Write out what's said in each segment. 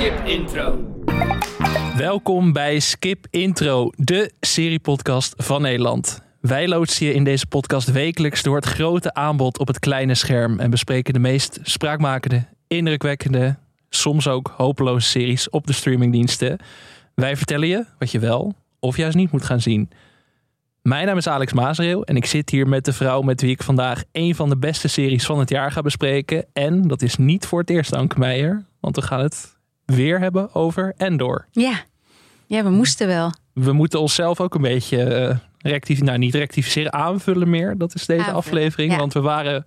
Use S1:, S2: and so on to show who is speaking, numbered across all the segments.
S1: Skip intro.
S2: Welkom bij Skip Intro, de seriepodcast van Nederland. Wij loodsen je in deze podcast wekelijks door het grote aanbod op het kleine scherm en bespreken de meest spraakmakende, indrukwekkende, soms ook hopeloze series op de streamingdiensten. Wij vertellen je wat je wel of juist niet moet gaan zien. Mijn naam is Alex Maasreel en ik zit hier met de vrouw met wie ik vandaag een van de beste series van het jaar ga bespreken. En dat is niet voor het eerst, Anke Meijer, want we gaan het weer hebben over Endor.
S3: Ja. ja, we moesten wel.
S2: We moeten onszelf ook een beetje uh, rectificeren, nou niet rectificeren, aanvullen meer. Dat is deze
S3: Aanvullen,
S2: aflevering,
S3: ja.
S2: want we waren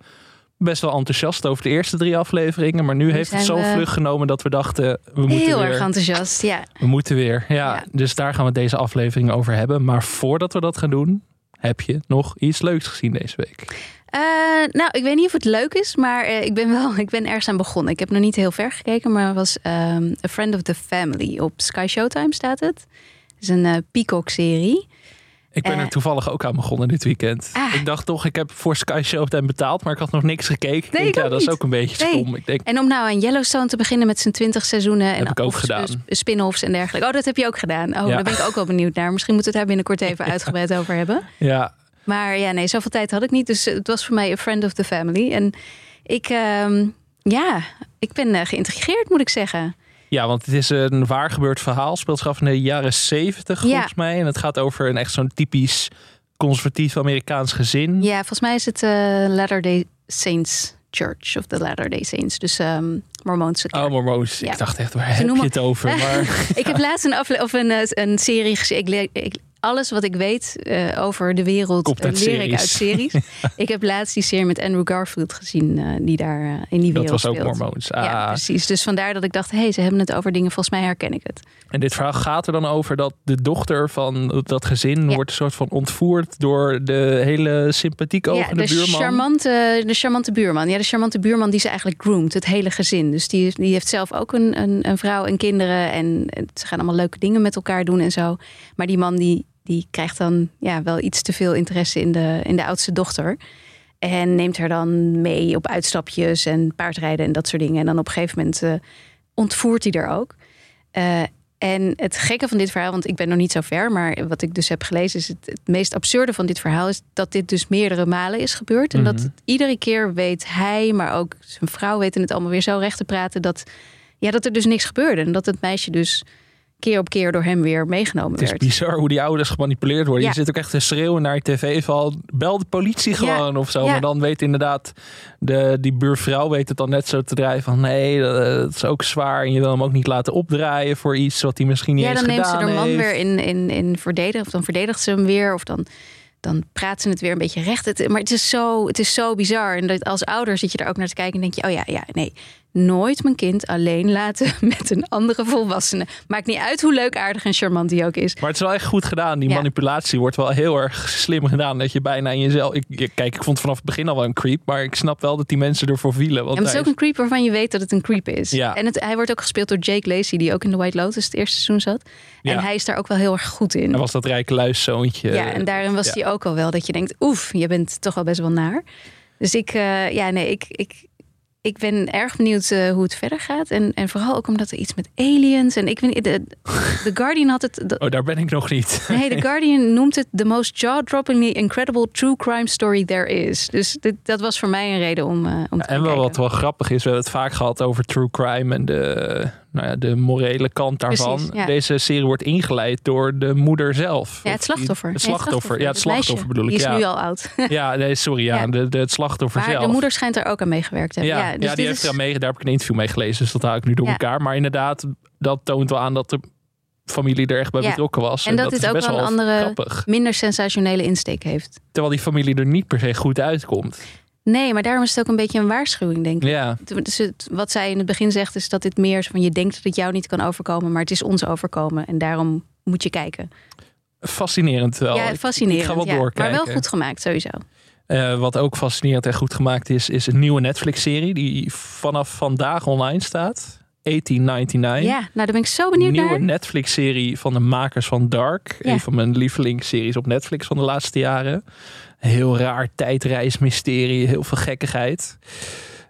S2: best wel enthousiast over de eerste drie afleveringen. Maar nu heeft het zo
S3: we
S2: vlug genomen dat we dachten, we moeten
S3: Heel
S2: weer.
S3: erg enthousiast, ja.
S2: We moeten weer. Ja,
S3: Ja.
S2: dus daar gaan we deze aflevering over hebben. Maar voordat we dat gaan doen, heb je nog iets leuks gezien deze week?
S3: Eh, nou, ik weet niet of het leuk is, maar eh, ik ben wel, ik ben ergens aan begonnen. Ik heb nog niet heel ver gekeken, maar het was ehm, A Friend of the Family. Op Sky Showtime staat het. Het is een eh, Peacock-serie.
S2: Ik ben er toevallig ook aan begonnen dit weekend.
S3: Ah.
S2: Ik dacht toch, ik heb voor Sky Showtime betaald, maar ik had nog niks gekeken. Ik
S3: Nee,
S2: denk,
S3: ik
S2: ja, dat is ook een beetje
S3: Nee.
S2: stom. Ik denk,
S3: En om nou aan Yellowstone te beginnen met zijn 20 seizoenen.
S2: Heb
S3: en
S2: ik ook gedaan.
S3: spin-offs en dergelijke. Oh, dat heb je ook gedaan. Oh,
S2: Ja.
S3: daar ben ik ook wel benieuwd naar. Misschien moeten we het daar binnenkort even uitgebreid over hebben.
S2: ja,
S3: Maar ja, nee, zoveel tijd had ik niet. Dus het was voor mij a friend of the family. En ik, ehm, ja, ik ben eh, geïntrigeerd, moet ik zeggen.
S2: ja, want het is een waar gebeurd verhaal. Speelt zich af in de jaren zeventig
S3: Ja.
S2: volgens mij. En het gaat over een echt zo'n typisch conservatief Amerikaans gezin.
S3: Ja, volgens mij is het eh Latter-day Saints Church of the Latter-day Saints. Dus ehm Mormoonse kerk.
S2: Oh, Mormoons.
S3: Ja.
S2: Ik dacht echt, waar heb
S3: noemen-
S2: je het over? Maar
S3: ik heb laatst een, afle- of een, eh, een serie gezien. Ik, alles wat ik weet eh, over de wereld eh, leer ik uit series. ik heb laatst die serie met Andrew Garfield gezien, eh, die daar in die wereld
S2: dat was ook
S3: speelt.
S2: Mormoons.
S3: Ja,
S2: Ah.
S3: precies. Dus vandaar dat ik dacht, hé, hey, ze hebben het over dingen. Volgens mij herken ik het.
S2: En dit verhaal gaat er dan over dat de dochter van dat gezin
S3: Ja.
S2: wordt een soort van ontvoerd door de hele sympathiek
S3: Ja,
S2: ogende
S3: de
S2: buurman.
S3: charmante, de charmante buurman. Ja, de charmante buurman die ze eigenlijk groomt, het hele gezin. Dus die, die heeft zelf ook een, een, een vrouw en kinderen. En ze gaan allemaal leuke dingen met elkaar doen en zo. Maar die man die, die krijgt dan ja, wel iets te veel interesse in de, in de oudste dochter. En neemt haar dan mee op uitstapjes en paardrijden en dat soort dingen. En dan op een gegeven moment eh, ontvoert hij er ook. Eh, en het gekke van dit verhaal, want ik ben nog niet zo ver, maar wat ik dus heb gelezen, is het, het meest absurde van dit verhaal is dat dit dus meerdere malen is gebeurd. En
S2: Mhm.
S3: dat het iedere keer weet hij, maar ook zijn vrouw weten het allemaal weer zo recht te praten dat, ja, dat er dus niks gebeurde. En dat het meisje dus keer op keer door hem weer meegenomen
S2: Het is
S3: werd.
S2: bizar hoe die ouders gemanipuleerd worden.
S3: Ja.
S2: Je zit ook echt te schreeuwen naar je tv van bel de politie gewoon of zo.
S3: Ja.
S2: Maar dan weet inderdaad de, die buurvrouw weet het dan net zo te draaien van nee, dat, is ook zwaar. En je wil hem ook niet laten opdraaien voor iets wat hij misschien niet
S3: Ja,
S2: eens
S3: dan neemt ze
S2: gedaan
S3: de man
S2: heeft.
S3: weer in, in, in verdedigen. Of dan verdedigt ze hem weer. Of dan, dan praat ze het weer een beetje recht. Het, maar het is, zo, het is zo bizar. En dat als ouder zit je er ook naar te kijken en denk je... oh ja, ja, nee, nooit mijn kind alleen laten met een andere volwassene. Maakt niet uit hoe leuk, aardig en charmant die ook is.
S2: Maar het is wel echt goed gedaan. Die
S3: Ja.
S2: manipulatie wordt wel heel erg slim gedaan. Dat je bijna in jezelf... Ik, kijk, ik vond vanaf het begin al wel een creep. Maar ik snap wel dat die mensen ervoor vielen. Want
S3: En het is ook een creep waarvan je weet dat het een creep is.
S2: Ja.
S3: En het, hij wordt ook gespeeld door Jake Lacey... die ook in The White Lotus het eerste seizoen zat.
S2: Ja.
S3: En hij is daar ook wel heel erg goed in.
S2: hij was dat rijke luiszoontje.
S3: Ja, en daarin was
S2: ja.
S3: hij ook al wel dat je denkt, oef, je bent toch wel best wel naar. Dus ik, eh, ja, nee, ik, ik, ik ben erg benieuwd eh, hoe het verder gaat. En, en vooral ook omdat er iets met aliens. En ik weet niet, de, The Guardian had het. de-
S2: Oh, daar ben ik nog niet.
S3: nee, The Guardian noemt het the most jaw-droppingly incredible true crime story there is. Dus dit, dat was voor mij een reden om, eh, om te
S2: En wel
S3: kijken.
S2: wat wel grappig is, we hebben het vaak gehad over true crime en de, nou ja, de morele kant daarvan.
S3: Precies, ja.
S2: Deze serie wordt ingeleid door de moeder zelf.
S3: Ja, het
S2: Of
S3: slachtoffer.
S2: Het
S3: Nee,
S2: slachtoffer, ja, het slachtoffer
S3: meisje.
S2: bedoel ik.
S3: Die is
S2: ja.
S3: nu al oud.
S2: Ja, nee, sorry, ja,
S3: Ja.
S2: De, de, het slachtoffer
S3: Maar
S2: zelf.
S3: de moeder schijnt er ook aan meegewerkt te hebben.
S2: ja,
S3: Ja,
S2: ja,
S3: dus
S2: die
S3: dit
S2: heeft
S3: is-
S2: er aan mee, daar heb ik een interview mee gelezen, dus dat haal ik nu door
S3: Ja.
S2: elkaar. Maar inderdaad, dat toont wel aan dat de familie er echt bij
S3: Ja.
S2: betrokken was.
S3: En dat
S2: is
S3: dit ook
S2: best
S3: wel een andere-
S2: grappig.
S3: minder sensationele insteek heeft.
S2: Terwijl die familie er niet per se goed uitkomt.
S3: Nee, maar daarom is het ook een beetje een waarschuwing, denk ik.
S2: Ja,
S3: Dus het, wat zij in het begin zegt, is dat dit meer is van je denkt dat het jou niet kan overkomen, maar het is ons overkomen. En daarom moet je kijken.
S2: fascinerend wel.
S3: ja, fascinerend.
S2: Ik ga wel
S3: ja.
S2: doorkijken.
S3: Maar wel goed gemaakt, sowieso.
S2: Eh, wat ook fascinerend en goed gemaakt is, is een nieuwe Netflix-serie die vanaf vandaag online staat. 1899.
S3: Ja, nou daar ben ik zo benieuwd
S2: nieuwe
S3: naar.
S2: Netflix-serie van de makers van Dark.
S3: Ja.
S2: Een van mijn lievelingsseries op Netflix van de laatste jaren. Heel raar tijdreismysterie, heel veel gekkigheid.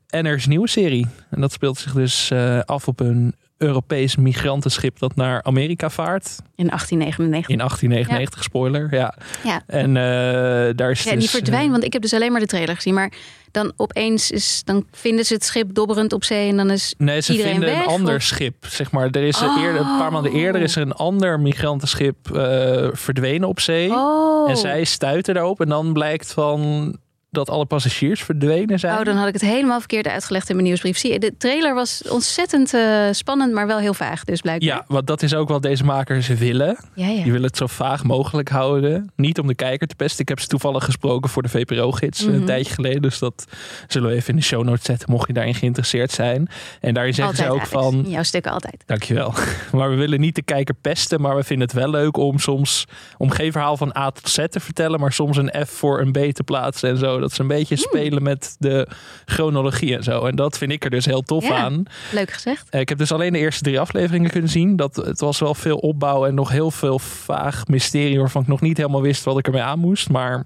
S2: En er is een nieuwe serie. En dat speelt zich dus eh, af op een Europees migrantenschip dat naar Amerika vaart.
S3: In 1899.
S2: In 1899, spoiler. Ja.
S3: Ja.
S2: En eh, daar is
S3: Ja, die
S2: dus,
S3: verdwijnen, want ik heb dus alleen maar de trailer gezien. Maar dan opeens is, dan vinden ze het schip dobberend op zee en dan is
S2: Nee, ze
S3: iedereen
S2: vinden
S3: weg,
S2: een ander
S3: of-
S2: schip. Zeg maar, er is een, eerder, een paar maanden
S3: Oh.
S2: eerder is er een ander migrantenschip eh, verdwenen op zee.
S3: Oh.
S2: En zij stuiten daarop. En dan blijkt van dat alle passagiers verdwenen zijn.
S3: Oh, dan had ik het helemaal verkeerd uitgelegd in mijn nieuwsbrief. Zie je, de trailer was ontzettend eh, spannend, maar wel heel vaag. Dus blijkbaar.
S2: Ja, want dat is ook wat deze makers willen.
S3: ja, ja.
S2: Die willen het zo vaag mogelijk houden. Niet om de kijker te pesten. Ik heb ze toevallig gesproken voor de VPRO-gids
S3: Mhm.
S2: een tijdje geleden. Dus dat zullen we even in de show notes zetten, mocht je daarin geïnteresseerd zijn. En daarin zeggen
S3: altijd,
S2: ze ook
S3: Alex.
S2: van...
S3: Jouw stukken altijd.
S2: Dankjewel. Maar we willen niet de kijker pesten, maar we vinden het wel leuk om soms om geen verhaal van A tot Z te vertellen, maar soms een F voor een B te plaatsen en zo. Dat ze een beetje spelen met de chronologie en zo. En dat vind ik er dus heel tof
S3: Ja.
S2: aan.
S3: Leuk gezegd.
S2: Eh, Ik heb dus alleen de eerste drie afleveringen kunnen zien. Dat, het was wel veel opbouw en nog heel veel vaag mysterie waarvan ik nog niet helemaal wist wat ik ermee aan moest. Maar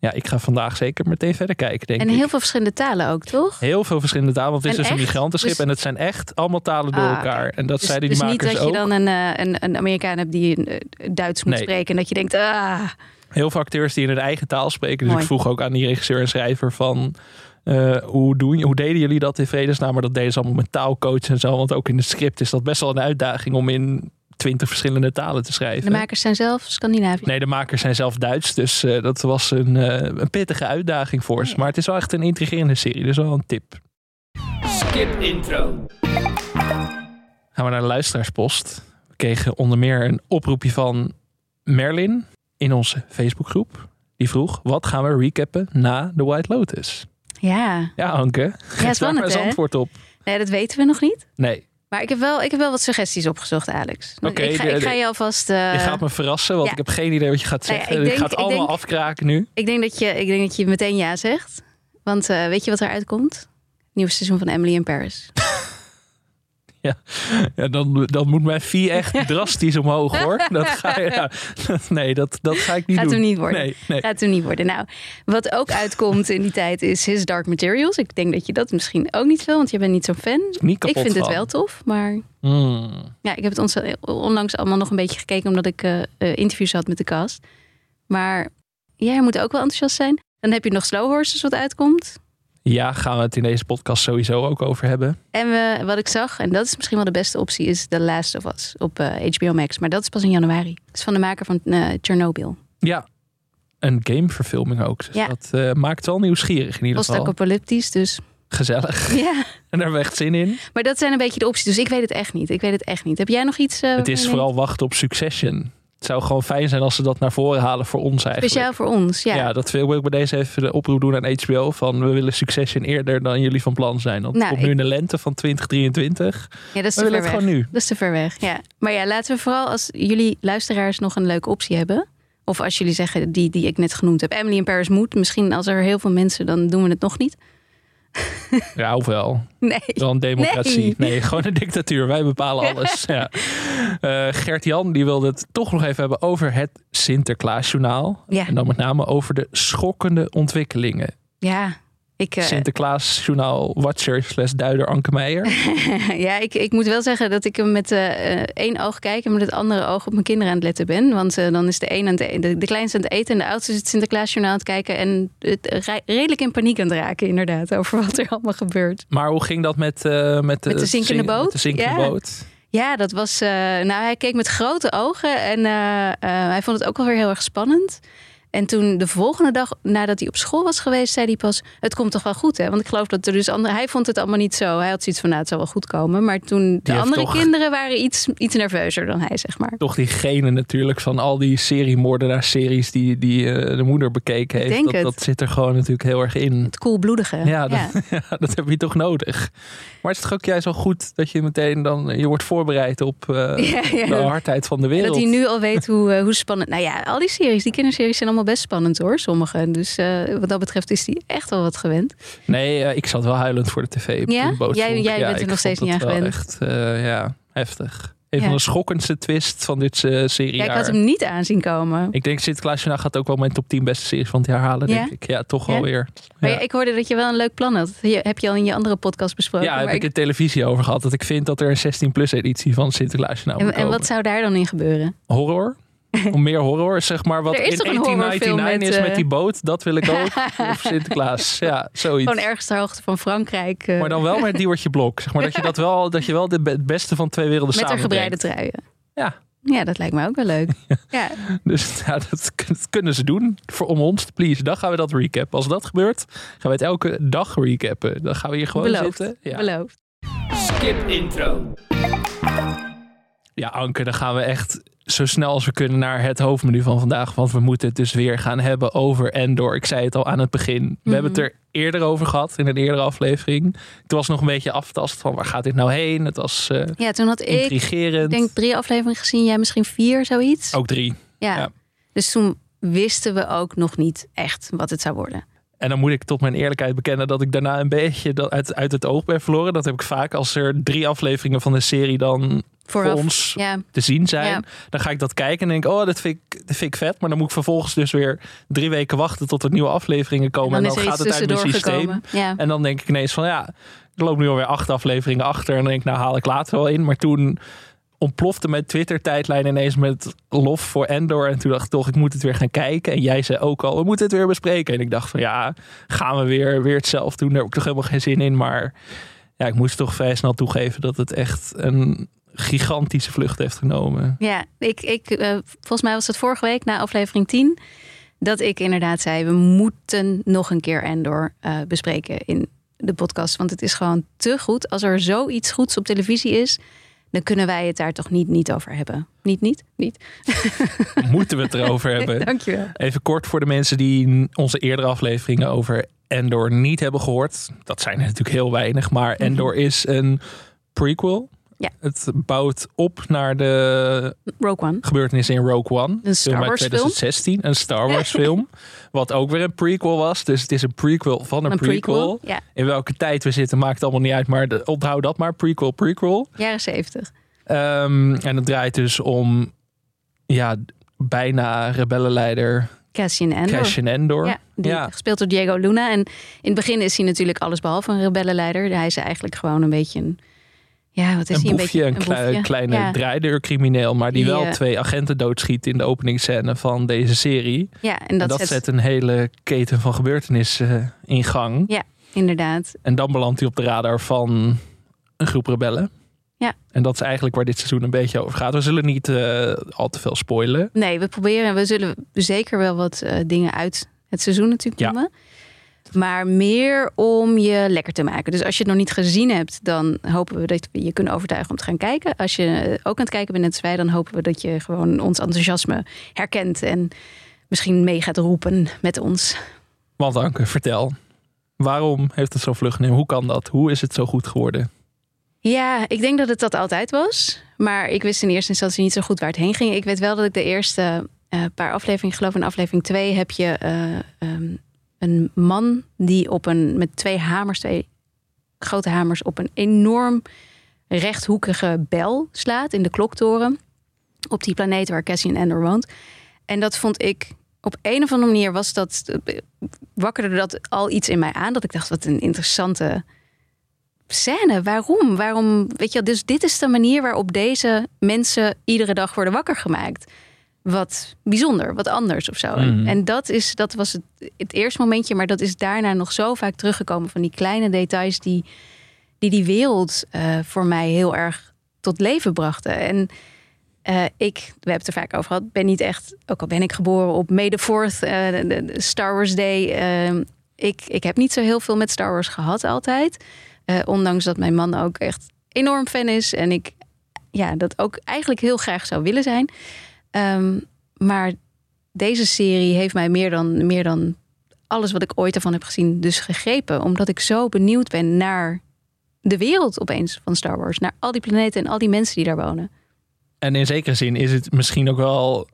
S2: ja, ik ga vandaag zeker meteen verder kijken, denk
S3: En
S2: ik.
S3: heel veel verschillende talen ook, toch?
S2: Heel veel verschillende talen, want het is
S3: En
S2: dus een migrantenschip
S3: Dus-
S2: en het zijn echt allemaal talen door
S3: Ah,
S2: elkaar. En dat
S3: Dus,
S2: zeiden die
S3: dus niet
S2: makers
S3: dat je
S2: ook.
S3: dan een, eh, een, een Amerikaan hebt die eh, Duits moet
S2: Nee.
S3: spreken en dat je denkt, ah,
S2: heel veel acteurs die in hun eigen taal spreken. Dus
S3: Mooi.
S2: ik vroeg ook aan die regisseur en schrijver van... eh, hoe, doen, hoe deden jullie dat in vredesnaam? Maar dat deden ze allemaal met taalcoach en zo. Want ook in het script is dat best wel een uitdaging... om in twintig verschillende talen te schrijven.
S3: de makers zijn zelf Scandinavisch.
S2: Nee, de makers zijn zelf Duits. Dus eh, dat was een, eh, een pittige uitdaging voor ze.
S3: Ja.
S2: Maar het is wel echt een intrigerende serie. Dus wel een tip.
S1: Skip intro.
S2: Gaan we naar de luisteraarspost. We kregen onder meer een oproepje van Merlin in onze Facebookgroep. Die vroeg, wat gaan we recappen na The White Lotus?
S3: Ja,
S2: Ja, Anke. Daar
S3: spannend,
S2: maar eens antwoord op.
S3: nee, dat weten we nog niet.
S2: Nee,
S3: Maar ik heb wel, ik heb wel wat suggesties opgezocht, Alex.
S2: Oké,
S3: ik, ga,
S2: de-
S3: ik ga je alvast... eh,
S2: je gaat me verrassen, want
S3: ja.
S2: ik heb geen idee wat je gaat
S3: Nou ja,
S2: zeggen.
S3: ik
S2: ga het allemaal
S3: denk-
S2: afkraken nu.
S3: ik, denk dat je, ik denk dat je meteen ja zegt. Want eh, weet je wat eruit komt? Nieuwe seizoen van Emily in Paris.
S2: Ja, dan, dan moet mijn fee echt drastisch omhoog, hoor. Dat ga ja, nee, dat, dat ga ik niet
S3: Gaat
S2: doen.
S3: hem niet worden.
S2: Nee, nee.
S3: Gaat er niet worden. Nou, wat ook uitkomt in die tijd is His Dark Materials. Ik denk dat je dat misschien ook niet wil, want je bent niet zo'n fan.
S2: Niet
S3: Ik vind het wel tof, maar
S2: Mm.
S3: ja, ik heb het ons onlangs allemaal nog een beetje gekeken omdat ik eh, eh, interviews had met de cast. Maar jij moet ook wel enthousiast zijn. Dan heb je nog Slow Horses wat uitkomt.
S2: Ja, gaan we het in deze podcast sowieso ook over hebben.
S3: En we, wat ik zag, en dat is misschien wel de beste optie, is The Last of Us op eh, HBO Max. Maar dat is pas in januari. Het is van de maker van eh, Chernobyl.
S2: Ja, een gameverfilming ook. Dus
S3: Ja.
S2: dat eh, maakt wel nieuwsgierig in ieder geval.
S3: Post-apocalyptisch, dus
S2: Gezellig.
S3: ja.
S2: En daar hebben we echt zin in.
S3: Maar dat zijn een beetje de opties. Dus ik weet het echt niet. Ik weet het echt niet. Heb jij nog iets? eh,
S2: Het is vooral wachten op Succession. Het zou gewoon fijn zijn als ze dat naar voren halen voor ons eigenlijk.
S3: Speciaal voor ons, ja.
S2: Ja, dat wil ik bij deze even de oproep doen aan HBO. Van we willen Succession eerder dan jullie van plan zijn. Want het
S3: Nou,
S2: komt nu in de lente van 2023.
S3: Ja, dat is te ver weg.
S2: gewoon nu.
S3: Dat is te ver weg, ja. Maar ja, laten we vooral als jullie luisteraars nog een leuke optie hebben. Of als jullie zeggen die, die ik net genoemd heb. Emily in Paris moet. Misschien als er heel veel mensen, dan doen we het nog niet.
S2: Ja, ofwel.
S3: Nee.
S2: Wel een democratie.
S3: Nee.
S2: Nee, gewoon een dictatuur. Wij bepalen alles. Ja. Eh, Gert-Jan die wilde het toch nog even hebben over het Sinterklaasjournaal.
S3: Ja.
S2: En dan met name over de schokkende ontwikkelingen.
S3: Ja, ik, eh,
S2: Sinterklaasjournaal watcher slash duider Anke Meijer.
S3: ja ik, ik moet wel zeggen dat ik hem met eh, één oog kijk en met het andere oog op mijn kinderen aan het letten ben. Want dan is de een aan het, e- de, de kleinste aan het eten en de oudste is het Sinterklaasjournaal aan het kijken. En het, re- redelijk in paniek aan het raken, inderdaad, over wat er allemaal gebeurt.
S2: Maar hoe ging dat met, met,
S3: Met de zinkende
S2: zink-
S3: boot?
S2: Met de zinkende
S3: Ja.
S2: boot?
S3: Ja, dat was. nou, hij keek met grote ogen en hij vond het ook wel weer heel erg spannend. En toen de volgende dag, nadat hij op school was geweest, zei hij pas: Het komt toch wel goed, hè? Want ik geloof dat er dus andere. Hij vond het allemaal niet zo. Hij had zoiets van: Nou, het zal wel goed komen. Maar toen de andere
S2: toch-
S3: kinderen waren iets, iets nerveuzer dan hij, zeg maar.
S2: Toch die genen natuurlijk van al die seriemoordenaars-series die, die eh, de moeder bekeken heeft.
S3: denk
S2: Dat, dat zit er gewoon natuurlijk heel erg in.
S3: Het koelbloedige.
S2: Ja, dat, ja, dat heb je toch nodig. Maar het is toch ook juist wel goed dat je meteen dan... Je wordt voorbereid op eh,
S3: Ja,
S2: de hardheid van de wereld.
S3: dat hij nu al weet hoe, eh, hoe spannend. Nou ja, al die series, die kinderseries zijn allemaal best spannend hoor, sommige. Dus eh, wat dat betreft is hij echt wel wat gewend.
S2: Nee, eh, ik zat wel huilend voor de tv.
S3: Ja?
S2: de
S3: Jij- jij bent er nog steeds niet aan gewend.
S2: Echt, eh, ja, heftig. Een
S3: Ja.
S2: van de schokkendste twist van dit serie.
S3: Ja, ik had hem niet aanzien komen.
S2: Ik denk Sinterklaasjournaal gaat ook wel mijn top 10 beste series van het jaar halen, denk
S3: Ja?
S2: ik. Ja, toch
S3: Ja?
S2: wel weer.
S3: Maar ik hoorde dat je wel een leuk plan had. Je, heb je al in je andere podcast besproken.
S2: Ja, heb ik in televisie over gehad. Dat ik vind dat er een 16-plus editie van Sinterklaasjournaal
S3: en,
S2: moet
S3: en
S2: komen.
S3: wat zou daar dan in gebeuren?
S2: Horror? Om meer horror, zeg maar. Wat
S3: Er is
S2: in
S3: toch een horrorfilm
S2: 1899 is
S3: met, eh,
S2: die boot. Dat wil ik ook. of Sinterklaas. Ja, zoiets.
S3: Gewoon ergens ter hoogte van Frankrijk. eh,
S2: Maar dan wel met Diewertje Blok. Zeg maar dat je dat wel, dat je wel het beste van twee werelden
S3: met haar gebreide truien.
S2: Ja.
S3: Ja, dat lijkt me ook wel leuk. Ja,
S2: Dus ja, dat, kunnen ze doen. Voor, om ons te please. Dan gaan we dat recappen. Als dat gebeurt, gaan we het elke dag recappen. Dan gaan we hier gewoon
S3: beloofd.
S2: zitten. Ja.
S3: Beloofd.
S1: Skip intro.
S2: ja, Anke, dan gaan we echt zo snel als we kunnen naar het hoofdmenu van vandaag. Want we moeten het dus weer gaan hebben over Endor. Ik zei het al aan het begin. We hebben het er eerder over gehad in een eerdere aflevering. Toen was nog een beetje aftast van waar gaat dit nou heen? Het was eh,
S3: Ja, toen had ik,
S2: intrigerend.
S3: ik denk drie afleveringen gezien. Jij misschien vier, zoiets.
S2: Ook drie.
S3: ja.
S2: ja.
S3: Dus toen wisten we ook nog niet echt wat het zou worden.
S2: En dan moet ik tot mijn eerlijkheid bekennen dat ik daarna een beetje dat uit, uit het oog ben verloren. Dat heb ik vaak als er drie afleveringen van de serie dan
S3: Vooraf.
S2: voor ons
S3: Ja,
S2: te zien zijn.
S3: Ja.
S2: Dan ga ik dat kijken en denk, oh, dat vind, ik, dat vind ik vet. Maar dan moet ik vervolgens dus weer drie weken wachten tot er nieuwe afleveringen komen. En
S3: dan
S2: gaat het uit mijn
S3: tussendoor
S2: systeem.
S3: Ja.
S2: En dan denk ik ineens van, ja, ik loop nu alweer acht afleveringen achter. En dan denk ik, nou haal ik later wel in. Maar toen ontplofte mijn Twitter-tijdlijn ineens met lof voor Endor. En toen dacht ik toch, ik moet het weer gaan kijken. En jij zei ook al, we moeten het weer bespreken. En ik dacht van, ja, gaan we weer, weer hetzelfde doen. Daar heb ik toch helemaal geen zin in. Maar ja, ik moest toch vrij snel toegeven dat het echt een gigantische vlucht heeft genomen.
S3: Ja, ik, ik, eh, volgens mij was het vorige week na aflevering 10 dat ik inderdaad zei: we moeten nog een keer Endor eh, bespreken in de podcast. Want het is gewoon te goed. Als er zoiets goeds op televisie is, dan kunnen wij het daar toch niet, niet over hebben. Niet, niet, niet.
S2: Moeten we het erover hebben.
S3: Dankjewel.
S2: Even kort voor de mensen die onze eerdere afleveringen over Endor niet hebben gehoord. Dat zijn er natuurlijk heel weinig, maar Endor is een prequel.
S3: Ja.
S2: Het bouwt op naar de
S3: Rogue One.
S2: gebeurtenissen in Rogue One.
S3: Een Star
S2: film uit
S3: Wars film.
S2: 2016, een Star Wars film. Wat ook weer een prequel was. Dus het is een prequel van een,
S3: Een
S2: prequel.
S3: prequel. Ja,
S2: In welke tijd we zitten maakt allemaal niet uit. Maar de- onthoud dat maar, prequel, prequel.
S3: jaren 70.
S2: Ehm, en het draait dus om ja, bijna rebellenleider
S3: Cassian Andor.
S2: Cassian Endor.
S3: Ja, die,
S2: Ja.
S3: gespeeld door Diego Luna. En in het begin is hij natuurlijk alles behalve een rebellenleider. Hij is eigenlijk gewoon een beetje een... Ja, wat is
S2: een
S3: hij?
S2: boefje, een,
S3: beetje,
S2: klei- kleine
S3: Ja.
S2: draaideurcrimineel, maar die
S3: Die,
S2: wel twee agenten doodschiet in de openingsscène van deze serie.
S3: Ja, en
S2: En
S3: dat, zet
S2: een hele keten van gebeurtenissen eh, in gang.
S3: Ja, inderdaad.
S2: En dan belandt hij op de radar van een groep rebellen.
S3: Ja.
S2: En dat is eigenlijk waar dit seizoen een beetje over gaat. We zullen niet eh, al te veel spoilen.
S3: Nee, we proberen, we zullen zeker wel wat eh, dingen uit het seizoen natuurlijk
S2: Ja.
S3: noemen. Maar meer om je lekker te maken. Dus als je het nog niet gezien hebt, dan hopen we dat we je kunnen overtuigen om te gaan kijken. Als je ook aan het kijken bent net als wij, dan hopen we dat je gewoon ons enthousiasme herkent. En misschien mee gaat roepen met ons.
S2: Want Anke, vertel. Waarom heeft het zo vlug genomen? Hoe kan dat? Hoe is het zo goed geworden?
S3: Ja, ik denk dat het dat altijd was. Maar ik wist in eerste instantie niet zo goed waar het heen ging. Ik weet wel dat ik de eerste eh, paar afleveringen, ik geloof in aflevering 2, heb je eh, ehm, een man die op een met twee hamers, twee grote hamers, op een enorm rechthoekige bel slaat in de kloktoren. Op die planeet waar Cassian Andor woont. En dat vond ik op een of andere manier was dat wakkerde dat al iets in mij aan. Dat ik dacht, wat een interessante scène. Waarom? Waarom? Weet je, dus dit is de manier waarop deze mensen iedere dag worden wakker gemaakt. Wat bijzonder, wat anders of zo. En-
S2: Mhm.
S3: En dat, is, dat was het, het eerste momentje, maar dat is daarna nog zo vaak teruggekomen van die kleine details die die, die wereld eh, voor mij heel erg tot leven brachten. En eh, ik, we hebben het er vaak over gehad, ben niet echt, ook al ben ik geboren op May the 4th, eh, Star Wars Day. eh, ik, ik heb niet zo heel veel met Star Wars gehad altijd. Ondanks dat mijn man ook echt enorm fan is. En ik ja, dat ook eigenlijk heel graag zou willen zijn. Ehm, maar deze serie heeft mij meer dan, meer dan alles wat ik ooit ervan heb gezien dus gegrepen. Omdat ik zo benieuwd ben naar de wereld opeens van Star Wars. Naar al die planeten en al die mensen die daar wonen.
S2: En in zekere zin is het misschien ook wel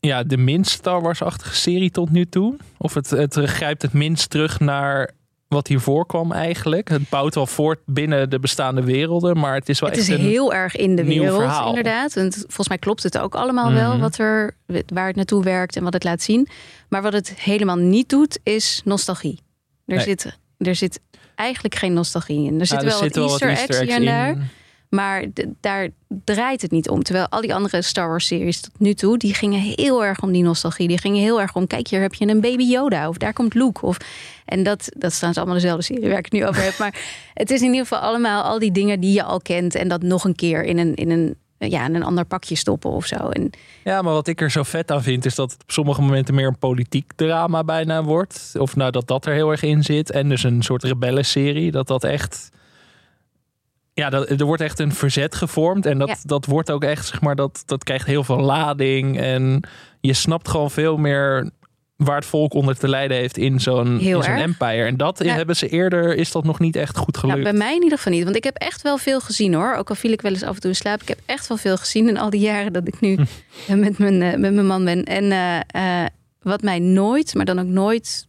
S2: ja, de minst Star Wars-achtige serie tot nu toe. Of het, het grijpt het minst terug naar wat hiervoor kwam eigenlijk. Het bouwt wel voort binnen de bestaande werelden, maar het is wel
S3: Het
S2: echt
S3: is
S2: een
S3: heel erg in de wereld,
S2: verhaal.
S3: inderdaad. En volgens mij klopt het ook allemaal wel
S2: Mhm.
S3: wat er, waar het naartoe werkt en wat het laat zien. Maar wat het helemaal niet doet, is nostalgie. Er,
S2: Nee.
S3: zit, er zit eigenlijk geen nostalgie in. Er
S2: Nou, er
S3: wel
S2: zitten
S3: wat
S2: wel
S3: Easter eggs hier en daar.
S2: in.
S3: Maar daar draait het niet om. Terwijl al die andere Star Wars series tot nu toe, die gingen heel erg om die nostalgie. Die gingen heel erg om, kijk hier heb je een baby Yoda. Of daar komt Luke. Of, en dat, dat staan ze allemaal dezelfde serie waar ik het nu over heb. Maar het is in ieder geval allemaal al die dingen die je al kent. En dat nog een keer in een, in een, ja, in een ander pakje stoppen of zo. En
S2: Ja, maar wat ik er zo vet aan vind, is dat het op sommige momenten meer een politiek drama bijna wordt. Of nou dat dat er heel erg in zit. En dus een soort rebellenserie. Dat dat echt. Ja, dat, er wordt echt een verzet gevormd. En dat,
S3: Ja.
S2: dat wordt ook echt, zeg maar, dat, dat krijgt heel veel lading. En je snapt gewoon veel meer waar het volk onder te lijden heeft in zo'n
S3: erg.
S2: empire. En dat
S3: Ja.
S2: hebben ze eerder, is dat nog niet echt goed gelukt.
S3: Nou, bij mij in ieder geval niet. Want ik heb echt wel veel gezien hoor. Ook al viel ik wel eens af en toe in slaap. Ik heb echt wel veel gezien in al die jaren dat ik nu met, mijn, eh, met mijn man ben. En eh, eh, wat mij nooit, maar dan ook nooit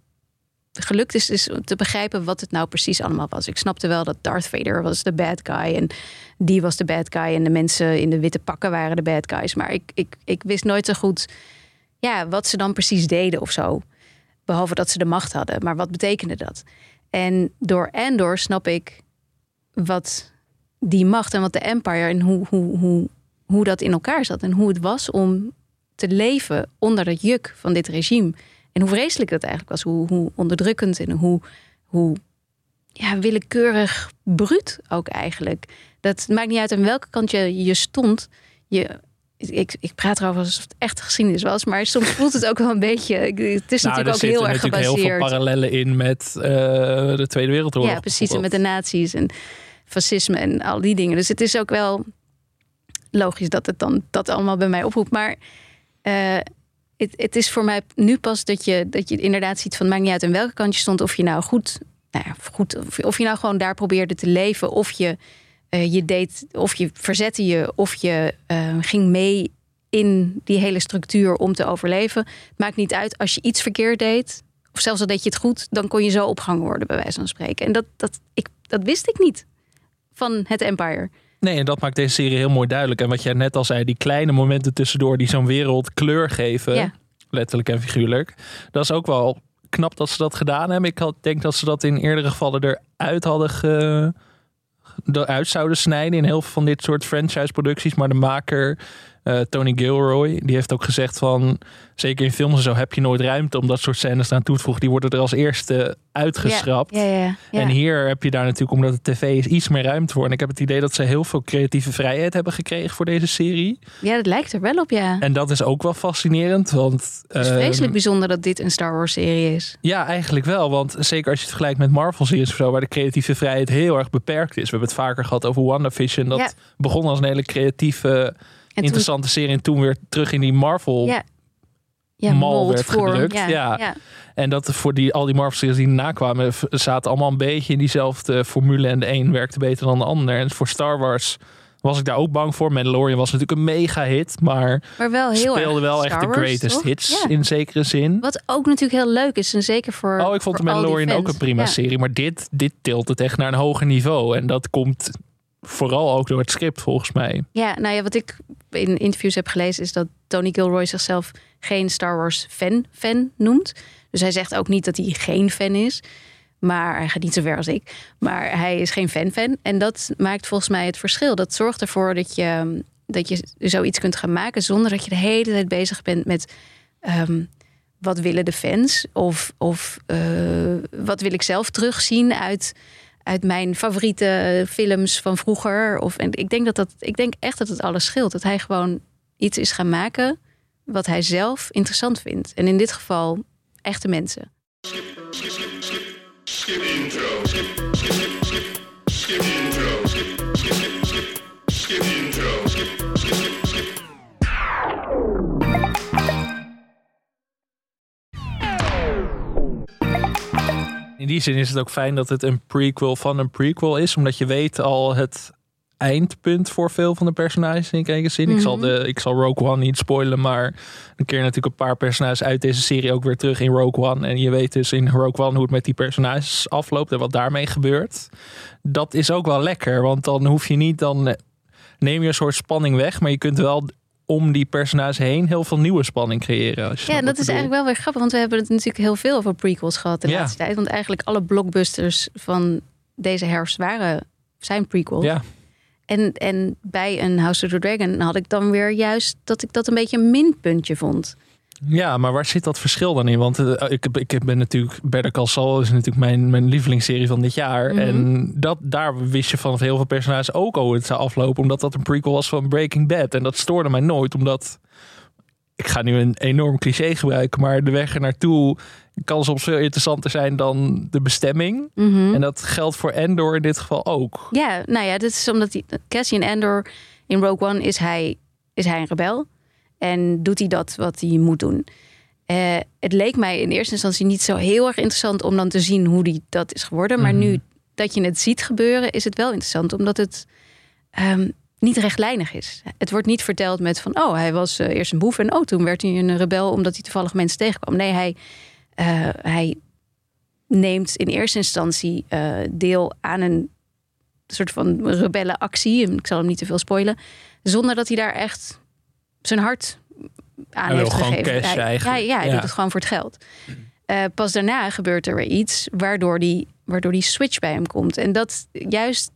S3: gelukt is, is te begrijpen wat het nou precies allemaal was. Ik snapte wel dat Darth Vader was de bad guy. En die was de bad guy. En de mensen in de witte pakken waren de bad guys. Maar ik, ik, ik wist nooit zo goed ja, wat ze dan precies deden of zo. Behalve dat ze de macht hadden. Maar wat betekende dat? En door Andor snap ik wat die macht en wat de Empire en hoe, hoe, hoe, hoe dat in elkaar zat. En hoe het was om te leven onder het juk van dit regime. En hoe vreselijk dat eigenlijk was. Hoe, hoe onderdrukkend en hoe, hoe ja, willekeurig bruut ook eigenlijk. Dat maakt niet uit aan welke kant je, je stond. Je, ik, ik praat erover alsof het echt geschiedenis was. Maar soms voelt het ook wel een beetje... Het is
S2: Nou, er
S3: natuurlijk ook
S2: zitten
S3: heel erg
S2: natuurlijk heel veel
S3: gebaseerd.
S2: parallellen in met eh, de Tweede Wereldoorlog.
S3: Ja, precies. En met de nazi's en fascisme en al die dingen. Dus het is ook wel logisch dat het dan dat allemaal bij mij oproept. Maar eh, het, het is voor mij nu pas dat je, dat je inderdaad ziet van... maakt niet uit aan welke kant je stond. Of je nou goed, nou ja, goed of, je nou gewoon daar probeerde te leven. Of je eh, je deed, of je verzette je, of je eh, ging mee in die hele structuur om te overleven. Maakt niet uit als je iets verkeerd deed, of zelfs al deed je het goed, dan kon je zo opgehangen worden, bij wijze van spreken. En dat, dat, ik, dat wist ik niet van het Empire.
S2: Nee, en dat maakt deze serie heel mooi duidelijk. En wat jij net al zei, die kleine momenten tussendoor die zo'n wereld kleur geven,
S3: Ja.
S2: letterlijk en figuurlijk. Dat is ook wel knap dat ze dat gedaan hebben. Ik had, denk dat ze dat in eerdere gevallen eruit hadden ge, eruit zouden snijden in heel veel van dit soort franchise-producties. Maar de maker eh, Tony Gilroy, die heeft ook gezegd van, zeker in films en zo heb je nooit ruimte om dat soort scènes aan toe te voegen. Die worden er als eerste uitgeschrapt.
S3: Ja, ja, ja, ja.
S2: En hier heb je daar natuurlijk, omdat het tv is, iets meer ruimte voor. En ik heb het idee dat ze heel veel creatieve vrijheid hebben gekregen voor deze serie.
S3: ja, dat lijkt er wel op, ja.
S2: En dat is ook wel fascinerend, want...
S3: Het is
S2: ehm,
S3: vreselijk bijzonder dat dit een Star Wars serie is.
S2: ja, eigenlijk wel. Want zeker als je het vergelijkt met Marvel-series of zo, waar de creatieve vrijheid heel erg beperkt is. We hebben het vaker gehad over WandaVision. Dat begon als een hele creatieve,
S3: En toen,
S2: interessante serie. En toen weer terug in die Marvel.
S3: ja, ja,
S2: mal werd
S3: vorm,
S2: gedrukt,
S3: Ja.
S2: En dat voor die, al die Marvel-series die erna kwamen, v- zaten allemaal een beetje in diezelfde formule. En de een werkte beter dan de ander. En voor Star Wars was ik daar ook bang voor. Mandalorian was natuurlijk een mega hit, maar
S3: Maar wel heel
S2: speelde wel echt de greatest
S3: toch?
S2: hits
S3: Ja.
S2: in zekere zin.
S3: Wat ook natuurlijk heel leuk is. En zeker voor.
S2: Oh, ik vond de Mandalorian ook een prima
S3: Ja.
S2: serie. Maar dit, dit tilt het echt naar een hoger niveau. En dat komt vooral ook door het script, volgens mij.
S3: Ja, nou ja, wat ik in interviews heb gelezen is dat Tony Gilroy zichzelf geen Star Wars fan, fan noemt. Dus hij zegt ook niet dat hij geen fan is. Maar hij gaat niet zo ver als ik. Maar hij is geen fan-fan. En dat maakt volgens mij het verschil. Dat zorgt ervoor dat je, dat je zoiets kunt gaan maken zonder dat je de hele tijd bezig bent met. ehm, wat willen de fans? Of, of eh, wat wil ik zelf terugzien uit, uit mijn favoriete films van vroeger? Of, en ik, denk dat dat, ik denk echt dat het alles scheelt. Dat hij gewoon iets is gaan maken wat hij zelf interessant vindt. En in dit geval echte mensen.
S2: In die zin is het ook fijn dat het een prequel van een prequel is. Omdat je weet al het eindpunt voor veel van de personages in zekere zin. ik, zal
S3: Mhm.
S2: de, ik zal Rogue One niet spoilen, maar een keer natuurlijk een paar personages uit deze serie ook weer terug in Rogue One. En je weet dus in Rogue One hoe het met die personages afloopt en wat daarmee gebeurt. Dat is ook wel lekker, want dan hoef je niet, dan neem je een soort spanning weg, maar je kunt wel om die personages heen heel veel nieuwe spanning creëren. Als je
S3: Ja, dat is
S2: bedoel.
S3: eigenlijk wel weer grappig, want we hebben het natuurlijk heel veel over prequels gehad de
S2: Ja.
S3: laatste tijd. Want eigenlijk alle blockbusters van deze herfst waren, zijn prequels.
S2: Ja,
S3: En, en bij een House of the Dragon had ik dan weer juist dat ik dat een beetje een minpuntje vond.
S2: Ja, maar waar zit dat verschil dan in? Want eh, ik, ik ben natuurlijk Better Call Saul is natuurlijk mijn, mijn lievelingsserie van dit jaar.
S3: Mhm.
S2: En dat, daar wist je van heel veel personages ook hoe het zou aflopen. Omdat dat een prequel was van Breaking Bad. En dat stoorde mij nooit. Omdat, ik ga nu een enorm cliché gebruiken. Maar de weg er naartoe kan soms veel interessanter zijn dan de bestemming.
S3: Mhm.
S2: En dat geldt voor Endor in dit geval ook.
S3: Ja, nou ja, dat is omdat die, Cassian Andor in Rogue One is hij, is hij een rebel. En doet hij dat wat hij moet doen. Eh, het leek mij in eerste instantie niet zo heel erg interessant om dan te zien hoe die dat is geworden. Maar
S2: Mhm.
S3: nu dat je het ziet gebeuren, is het wel interessant. Omdat het ehm, niet rechtlijnig is. Het wordt niet verteld met van, oh, hij was eh, eerst een boef en oh, toen werd hij een rebel omdat hij toevallig mensen tegenkwam. Nee, hij, eh, hij neemt in eerste instantie deel aan een soort van rebellenactie. Ik zal hem niet te veel spoilen. Zonder dat hij daar echt zijn hart aan
S2: Hij
S3: heeft
S2: gewoon
S3: gegeven.
S2: cash
S3: hij. Ja, ja, hij
S2: Ja.
S3: doet het gewoon voor het geld. Eh, pas daarna gebeurt er weer iets waardoor die, waardoor die switch bij hem komt. En dat juist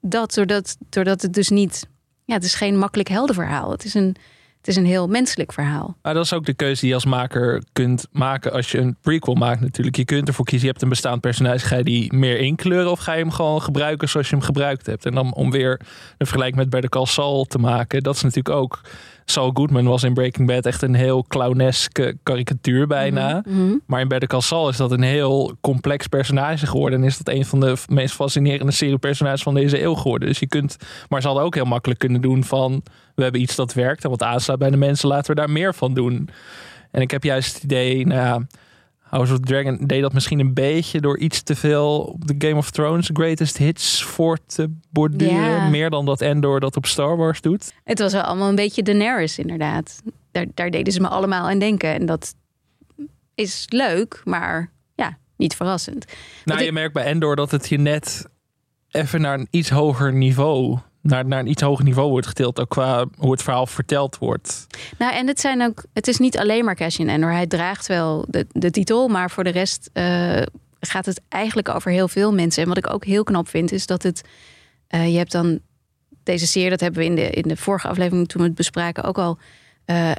S3: dat, doordat, doordat het dus niet... Ja, het is geen makkelijk heldenverhaal. Het is een, het is een heel menselijk verhaal.
S2: Maar dat is ook de keuze die je als maker kunt maken als je een prequel maakt natuurlijk. Je kunt ervoor kiezen, je hebt een bestaand personage, ga je die meer inkleuren of ga je hem gewoon gebruiken zoals je hem gebruikt hebt. En dan om weer een vergelijking met Call Saul te maken, dat is natuurlijk ook... Saul Goodman was in Breaking Bad echt een heel clowneske karikatuur bijna.
S3: Mhm.
S2: Maar in Better Call Saul is dat een heel complex personage geworden. En is dat een van de meest fascinerende seriepersonages van deze eeuw geworden. Dus je kunt, maar ze hadden ook heel makkelijk kunnen doen van... we hebben iets dat werkt en wat aanslaat bij de mensen, laten we daar meer van doen. En ik heb juist het idee, nou ja, House of Dragon deed dat misschien een beetje... door iets te veel op de Game of Thrones greatest hits voor te borduren.
S3: Ja.
S2: Meer dan dat Endor dat op Star Wars doet.
S3: Het was wel allemaal een beetje Daenerys inderdaad. Daar, daar deden ze me allemaal aan denken. En dat is leuk, maar ja, niet verrassend.
S2: Nou,
S3: ik-
S2: je merkt bij Endor dat het je net even naar een iets hoger niveau, naar, naar een iets hoger niveau wordt getild, ook qua hoe het verhaal verteld wordt.
S3: Nou, en het, zijn ook, het is niet alleen maar Cassian Andor. Hij draagt wel de, de titel, maar voor de rest eh, gaat het eigenlijk over heel veel mensen. En wat ik ook heel knap vind, is dat het... eh, je hebt dan deze serie, dat hebben we in de, in de vorige aflevering toen we het bespraken ook al eh,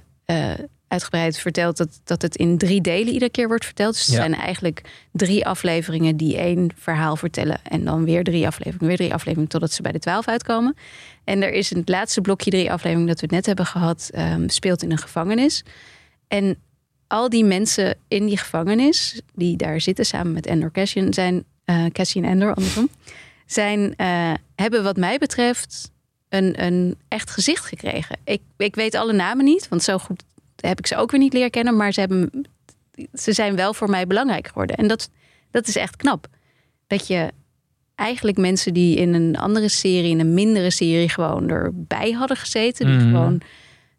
S3: uitgebreid verteld, dat, dat het in drie delen iedere keer wordt verteld. Dus het
S2: Ja.
S3: zijn eigenlijk drie afleveringen die één verhaal vertellen. En dan weer drie afleveringen, weer drie afleveringen, totdat ze bij de twaalf uitkomen. En er is in het laatste blokje drie afleveringen dat we net hebben gehad, ehm, speelt in een gevangenis. En al die mensen in die gevangenis, die daar zitten samen met Endor Cassian, zijn eh Cassian Endor andersom, zijn, eh, hebben wat mij betreft een, een echt gezicht gekregen. Ik, ik weet alle namen niet, want zo goed heb ik ze ook weer niet leren kennen, maar ze, hebben, ze zijn wel voor mij belangrijk geworden. En dat, dat is echt knap. Dat je eigenlijk mensen die in een andere serie, in een mindere serie, gewoon erbij hadden gezeten. Die
S2: Mhm.
S3: gewoon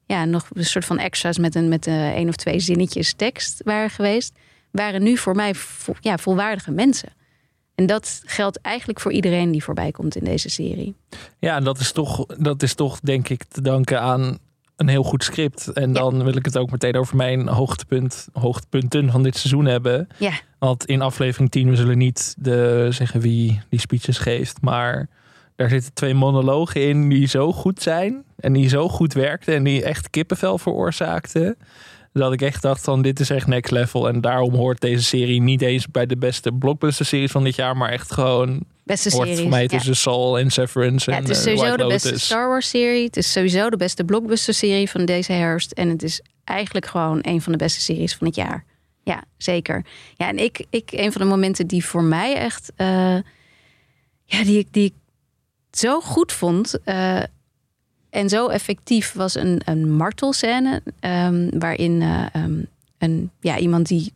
S3: ja, nog een soort van extra's met een, met een één of twee zinnetjes tekst waren geweest. Waren nu voor mij vo- ja, volwaardige mensen. En dat geldt eigenlijk voor iedereen die voorbij komt in deze serie.
S2: Ja, en dat is toch, dat is toch denk ik te danken aan een heel goed script. En dan wil ik het ook meteen over mijn hoogtepunt, hoogtepunten van dit seizoen hebben.
S3: Ja,
S2: Want in aflevering 10, we zullen niet de, zeggen wie die speeches geeft, maar daar zitten twee monologen in die zo goed zijn en die zo goed werkten en die echt kippenvel veroorzaakten. Dat ik echt dacht van dit is echt next level. En daarom hoort deze serie niet eens bij de beste blockbuster series van dit jaar, maar echt gewoon
S3: beste serie.
S2: voor mij
S3: Ja.
S2: tussen Saul en Severance
S3: Ja,
S2: en
S3: het is
S2: eh,
S3: sowieso
S2: White
S3: de beste
S2: Lotus.
S3: Star Wars serie. Het is sowieso de beste blockbuster serie van deze herfst. En het is eigenlijk gewoon een van de beste series van het jaar. Ja, zeker. Ja, en ik, ik een van de momenten die voor mij echt, eh, ja, die ik, die ik zo goed vond eh, en zo effectief was een, een martelscène ehm, waarin eh, ehm, een, ja, iemand die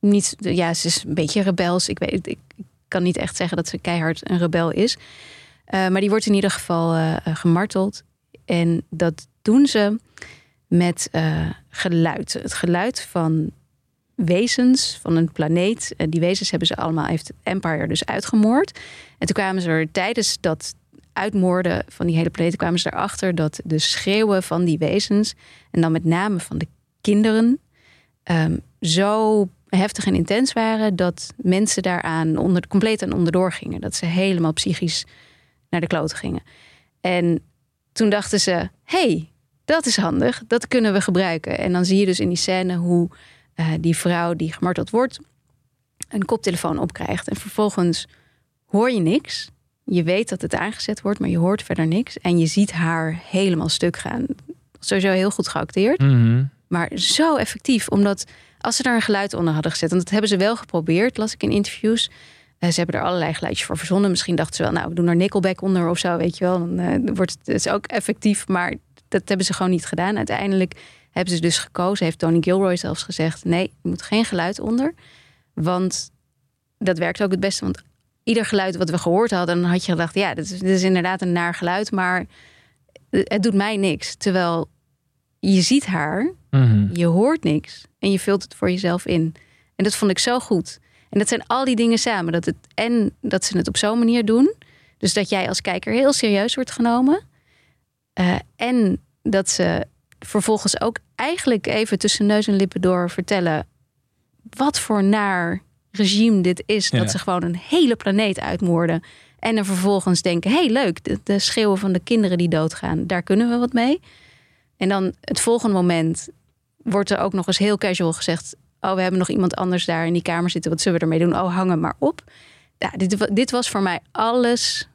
S3: niet, ja, ze is een beetje rebels. Ik weet, ik, ik kan niet echt zeggen dat ze keihard een rebel is. Eh, maar die wordt in ieder geval eh, eh, gemarteld. En dat doen ze met geluid. Het geluid van wezens van een planeet. Die wezens hebben ze allemaal, heeft het Empire dus uitgemoord. En toen kwamen ze er tijdens dat uitmoorden van die hele planeet... kwamen ze erachter dat de schreeuwen van die wezens... en dan met name van de kinderen... ehm, zo heftig en intens waren... dat mensen daaraan onder, compleet aan onderdoor gingen. Dat ze helemaal psychisch naar de kloten gingen. En toen dachten ze, hey, dat is handig, dat kunnen we gebruiken. En dan zie je dus in die scène hoe eh, die vrouw die gemarteld wordt... een koptelefoon opkrijgt. En vervolgens hoor je niks. Je weet dat het aangezet wordt, maar je hoort verder niks. En je ziet haar helemaal stuk gaan. Sowieso heel goed geacteerd.
S2: Mhm.
S3: Maar zo effectief, omdat als ze daar een geluid onder hadden gezet... en dat hebben ze wel geprobeerd, las ik in interviews... Eh, ze hebben er allerlei geluidjes voor verzonnen. Misschien dachten ze wel, nou, we doen er Nickelback onder of zo, weet je wel. Dan eh, wordt het, is ook effectief, maar dat hebben ze gewoon niet gedaan. Uiteindelijk hebben ze dus gekozen, heeft Tony Gilroy zelfs gezegd... nee, er moet geen geluid onder, want dat werkt ook het beste. Want ieder geluid wat we gehoord hadden, dan had je gedacht... ja, dit is, dit is inderdaad een naar geluid, maar het doet mij niks. Terwijl je ziet haar,
S2: Mhm.
S3: je hoort niks en je vult het voor jezelf in. En dat vond ik zo goed. En dat zijn al die dingen samen. Dat het, en dat ze het op zo'n manier doen. Dus dat jij als kijker heel serieus wordt genomen. Eh, en dat ze vervolgens ook eigenlijk even tussen neus en lippen door vertellen... wat voor naar regime dit is.
S2: Ja.
S3: Dat ze gewoon een hele planeet uitmoorden. En er vervolgens denken, hey, leuk, de, de schreeuwen van de kinderen die doodgaan. Daar kunnen we wat mee. En dan het volgende moment wordt er ook nog eens heel casual gezegd... oh, we hebben nog iemand anders daar in die kamer zitten. Wat zullen we ermee doen? Oh, hang hem maar op. Ja, dit, dit was voor mij alles.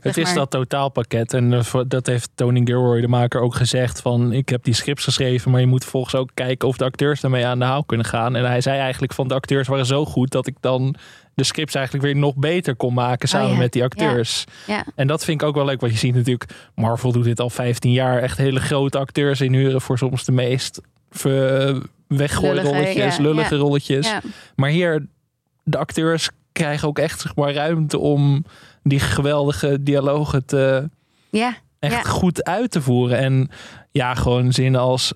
S2: Het is dat totaalpakket. En dat heeft Tony Gilroy, de maker, ook gezegd. Van ik heb die scripts geschreven, maar je moet volgens ook kijken of de acteurs daarmee aan de haal kunnen gaan. En hij zei eigenlijk van de acteurs waren zo goed dat ik dan de scripts eigenlijk weer nog beter kon maken samen
S3: Oh ja.
S2: met die acteurs.
S3: Ja,
S2: En dat vind ik ook wel leuk. Want je ziet natuurlijk, Marvel doet dit al 15 jaar. Echt hele grote acteurs inhuren voor soms de meest ver- weggooien
S3: Lullige,
S2: lullige rolletjes. Maar hier, de acteurs krijgen ook echt zeg maar, ruimte om die geweldige dialogen te
S3: ja.
S2: echt
S3: Ja.
S2: goed uit te voeren. En ja, gewoon zinnen als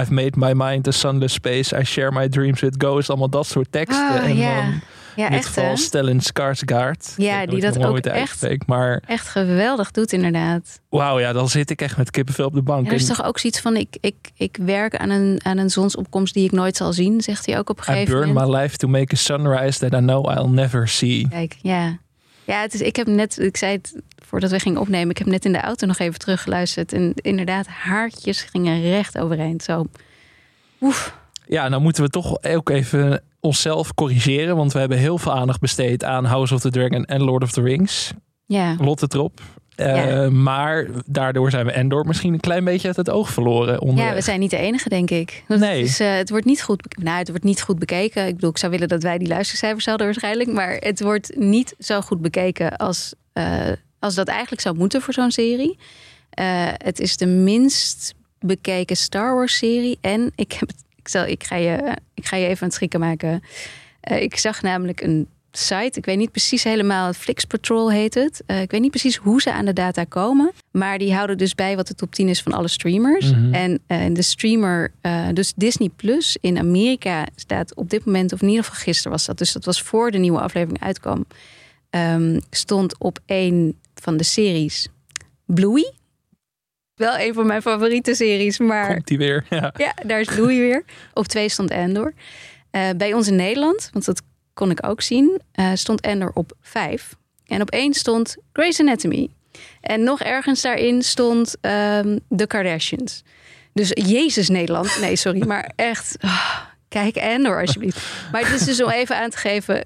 S2: I've made my mind a sunless space. I share my dreams with ghosts. Allemaal dat soort teksten.
S3: Ah,
S2: en dan
S3: ja,
S2: in dit
S3: echt
S2: geval? Stellan Skarsgård.
S3: Ja, die dat ook echt-
S2: Maar
S3: Echt geweldig doet inderdaad.
S2: wauw, ja, dan zit ik echt met kippenvel op de bank.
S3: Ja, er is
S2: En
S3: toch ook zoiets van, ik, ik, ik werk aan een, aan een zonsopkomst die ik nooit zal zien, zegt hij ook op een
S2: I
S3: gegeven
S2: burn
S3: moment.
S2: my life to make a sunrise that I know I'll never see.
S3: Kijk, ja. Ja, het is, ik heb net, ik zei het voordat we gingen opnemen, ik heb net in de auto nog even teruggeluisterd. En inderdaad, haartjes gingen recht overeind. Zo. Oef.
S2: Ja, nou moeten we toch ook even onszelf corrigeren. Want we hebben heel veel aandacht besteed aan House of the Dragon en Lord of the Rings.
S3: Ja.
S2: Lotte Trop. Eh,
S3: Ja.
S2: Maar daardoor zijn we Endor misschien een klein beetje uit het oog verloren.
S3: Ja, we zijn niet de enige, denk ik.
S2: Nee.
S3: Het, is, eh, het wordt niet goed. Nou, het wordt niet goed bekeken. Ik bedoel, ik zou willen dat wij die luistercijfers hadden waarschijnlijk. Maar het wordt niet zo goed bekeken als, eh, als dat eigenlijk zou moeten voor zo'n serie. Het is de minst bekeken Star Wars serie. En ik, heb, het- ik, zal, ik, ga, je, ik ga je even aan het schrikken maken. Eh, ik zag namelijk een site. Ik weet niet precies helemaal. Flix Patrol heet het. Eh, ik weet niet precies hoe ze aan de data komen. Maar die houden dus bij wat de top 10 is van alle streamers.
S2: Mhm.
S3: En eh, de streamer, dus Disney Plus in Amerika staat op dit moment, of in ieder geval gisteren was dat. Dus dat was voor de nieuwe aflevering uitkwam. ehm, stond op een van de series Bluey. Wel een van mijn favoriete series, maar
S2: Komt die weer? Ja.
S3: ja, daar is Louis weer. Op twee stond Endor. Eh, bij ons in Nederland, want dat kon ik ook zien, eh, stond Endor op vijf. En op één stond Grey's Anatomy. En nog ergens daarin stond ehm The Kardashians. Dus Jezus Nederland. Nee, sorry, maar echt. ah, kijk Endor alsjeblieft. Maar het is dus om even aan te geven.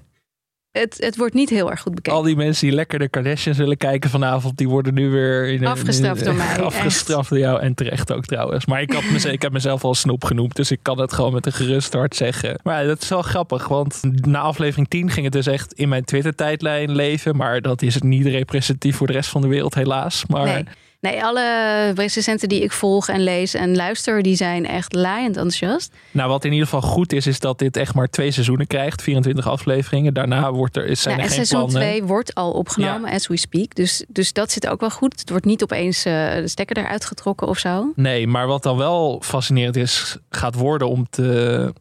S3: Het, het wordt niet heel erg goed bekeken.
S2: Al die mensen die lekker de Kardashians willen kijken vanavond, die worden nu weer in
S3: Afgestraft door mij,
S2: Afgestraft door jou en terecht ook trouwens. Maar ik, had ik heb mezelf al snoep genoemd, dus ik kan het gewoon met een gerust hart zeggen. Maar ja, dat is wel grappig, want na aflevering 10 ging het dus echt in mijn Twitter-tijdlijn leven. Maar dat is niet representatief voor de rest van de wereld, helaas. Maar
S3: Nee. Nee, alle recensenten die ik volg en lees en luister, die zijn echt laaiend enthousiast.
S2: Nou, wat in ieder geval goed is, is dat dit echt maar twee seizoenen krijgt. 24 afleveringen. Daarna wordt er, is- zijn er
S3: en
S2: geen
S3: seizoen
S2: plannen.
S3: 2 wordt al opgenomen, as we speak. Dus, dus dat zit ook wel goed. Het wordt niet opeens eh, de stekker eruit getrokken of zo.
S2: Nee, maar wat dan wel fascinerend is, gaat worden om te,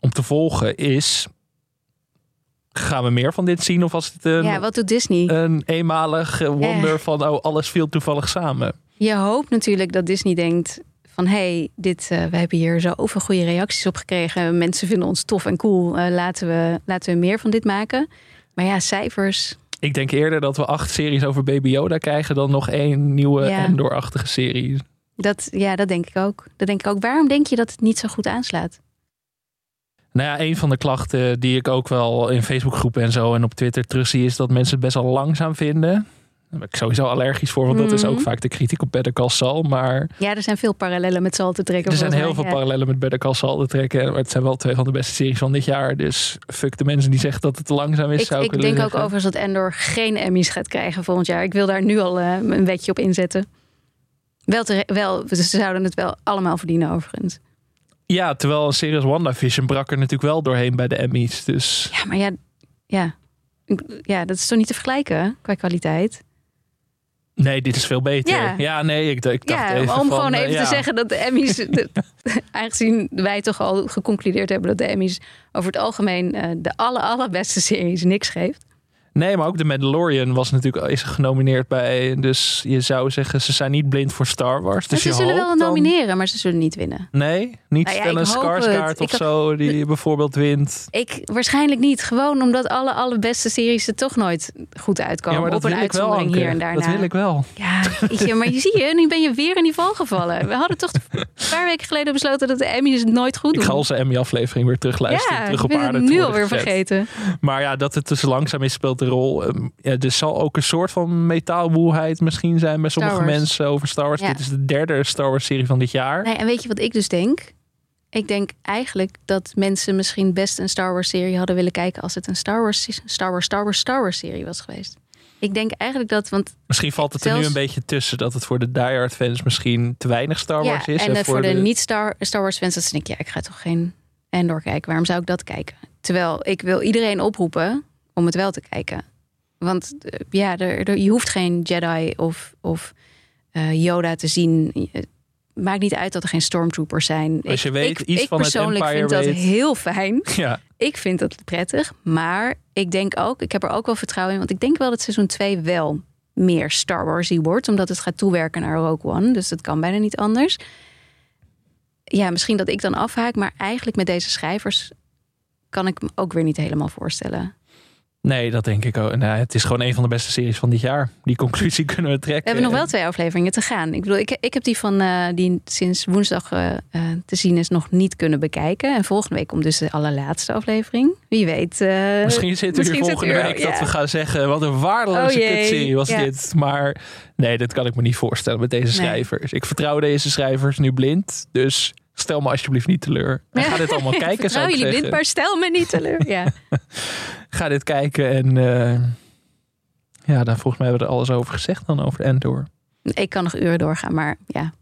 S2: om te volgen, is... Gaan we meer van dit zien? Of was het een,
S3: ja, wat doet Disney?
S2: een eenmalig eh, wonder
S3: Ja.
S2: van... oh, alles viel toevallig samen?
S3: Je hoopt natuurlijk dat Disney denkt van... hé, hey, dit, eh, we hebben hier zoveel goede reacties op gekregen. Mensen vinden ons tof en cool. Eh, laten, we, laten we meer van dit maken. Maar ja, cijfers.
S2: Ik denk eerder dat we acht series over Baby Yoda krijgen... dan nog één nieuwe
S3: Ja.
S2: Endor-achtige serie.
S3: Dat, ja, dat denk ik ook. Dat denk ik ook. Waarom denk je dat het niet zo goed aanslaat?
S2: Nou ja, een van de klachten die ik ook wel in Facebookgroepen en zo en op Twitter terugzie, is dat mensen het best wel langzaam vinden. Daar ben ik sowieso allergisch voor, want dat is
S3: Mhm.
S2: ook vaak de kritiek op Better Call Saul. Maar
S3: Ja, er zijn veel parallellen met Zal te trekken.
S2: er zijn heel
S3: mij.
S2: veel
S3: Ja.
S2: parallellen met Better Call Saul te trekken. Maar het zijn wel twee van de beste series van dit jaar. Dus fuck de mensen die zeggen dat het te langzaam is,
S3: Ik,
S2: zou ik,
S3: ik denk ook overigens dat Endor geen Emmys gaat krijgen volgend jaar. Ik wil daar nu al eh, een wetje op inzetten. Wel, te, wel, ze zouden het wel allemaal verdienen overigens.
S2: Ja, terwijl een serie als WandaVision brak er natuurlijk wel doorheen bij de Emmys. Dus
S3: Ja, maar ja, ja. Ja, dat is toch niet te vergelijken qua kwaliteit?
S2: nee, dit is veel beter.
S3: Ja.
S2: Ja, nee, ik, ik dacht
S3: Ja,
S2: even
S3: om
S2: van,
S3: gewoon
S2: eh,
S3: even te zeggen dat de Emmys, de- aangezien wij toch al geconcludeerd hebben dat de Emmys over het algemeen eh, de aller, allerbeste series niks geeft.
S2: Nee, maar ook The Mandalorian was natuurlijk is genomineerd bij. Dus je zou zeggen, ze zijn niet blind voor Star Wars. Dus je
S3: ze zullen wel
S2: dan-
S3: nomineren, maar ze zullen niet winnen.
S2: Nee, niet
S3: Nou ja,
S2: Stellan
S3: ik.
S2: Skarsgård of
S3: Ik
S2: zo, die bijvoorbeeld wint.
S3: Ik waarschijnlijk niet. Gewoon omdat alle allerbeste series er toch nooit goed uitkomen.
S2: ja, maar
S3: op een
S2: wil ik wel,
S3: uitzondering
S2: Anke.
S3: hier en daarna.
S2: Dat wil ik wel.
S3: Ja, maar je zie je, nu ben je weer in die val gevallen. We hadden toch een paar weken geleden besloten dat de Emmys het nooit goed
S2: Ik
S3: doen.
S2: ga onze Emmy-aflevering weer terugluisteren.
S3: ja,
S2: terug
S3: ik
S2: op
S3: ben
S2: aarde
S3: nu alweer vergeten.
S2: Maar ja, dat het dus langzaam is, speelt rol. Ehm, Ja, er zal ook een soort van metaalmoeheid misschien zijn bij sommige
S3: Wars.
S2: mensen over Star Wars.
S3: Ja.
S2: Dit is de derde Star Wars-serie van dit jaar.
S3: Nee, en weet je wat ik dus denk? Ik denk eigenlijk dat mensen misschien best een Star Wars serie hadden willen kijken als het een Star Wars, Star Wars, Star Wars, Star Wars serie was geweest. Ik denk eigenlijk dat, want
S2: Misschien valt het er nu een beetje tussen dat het voor de diehard fans misschien te weinig Star
S3: ja,
S2: Wars is.
S3: en voor de, niet-Star Star Wars fans, dat denken, ja, ik ga toch geen Endor kijken. Waarom zou ik dat kijken? Terwijl ik wil iedereen oproepen om het wel te kijken. Want eh, ja, er, er- je hoeft geen Jedi of, of eh, Yoda te zien. Maakt niet uit dat er geen stormtroopers zijn.
S2: Als je
S3: ik,
S2: weet
S3: ik,
S2: iets
S3: ik
S2: van
S3: persoonlijk vind dat
S2: weet.
S3: heel fijn.
S2: Ja,
S3: Ik vind dat prettig. Maar ik denk ook, ik heb er ook wel vertrouwen in. Want ik denk wel dat seizoen 2 wel meer Star Warsy wordt. Omdat het gaat toewerken naar Rogue One. Dus dat kan bijna niet anders. Ja, misschien dat ik dan afhaak. Maar eigenlijk met deze schrijvers kan ik me ook weer niet helemaal voorstellen.
S2: Nee, dat denk ik ook. Nou, het is gewoon een van de beste series van dit jaar. Die conclusie kunnen we trekken.
S3: We hebben nog wel twee afleveringen te gaan. Ik bedoel, ik, ik heb die van eh, die sinds woensdag eh, eh, te zien is nog niet kunnen bekijken. En volgende week komt dus de allerlaatste aflevering. Wie weet.
S2: Misschien zitten we hier volgende week
S3: ja.
S2: dat we gaan zeggen... wat een waardeloze
S3: Oh
S2: kutserie was
S3: ja.
S2: dit. Maar nee, dat kan ik me niet voorstellen met deze
S3: Nee.
S2: schrijvers. Ik vertrouw deze schrijvers nu blind. Dus stel me alsjeblieft niet teleur. En ga dit allemaal kijken,
S3: Vertrouw
S2: zou ik
S3: jullie
S2: zeggen.
S3: maar stel me niet teleur. Ja.
S2: Ga dit kijken en... eh, ja, daar volgens mij hebben we er alles over gezegd dan over Endor.
S3: Ik kan nog uren doorgaan, maar ja.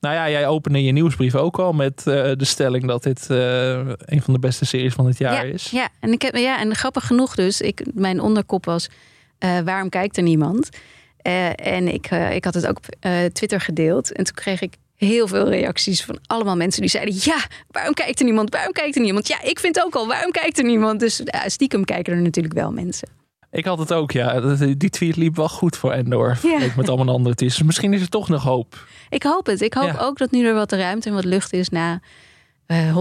S2: Nou ja, jij opende je nieuwsbrief ook al met eh, de stelling dat dit eh, een van de beste series van het jaar
S3: ja,
S2: is.
S3: Ja, en, ik heb, ja, en grappig genoeg dus. Ik, mijn onderkop was, waarom kijkt er niemand? En ik, ik had het ook op Twitter gedeeld. En toen kreeg ik heel veel reacties van allemaal mensen die zeiden... ja, waarom kijkt er niemand? Waarom kijkt er niemand? Ja, ik vind ook al, waarom kijkt er niemand? Dus ja, stiekem kijken er natuurlijk wel mensen.
S2: Ik had het ook, ja. Die tweet liep wel goed voor Endor. vergeleken Met allemaal andere tweets. Dus misschien is er toch nog hoop.
S3: Ik hoop het. Ik hoop
S2: Ja.
S3: ook dat nu er wat ruimte en wat lucht is na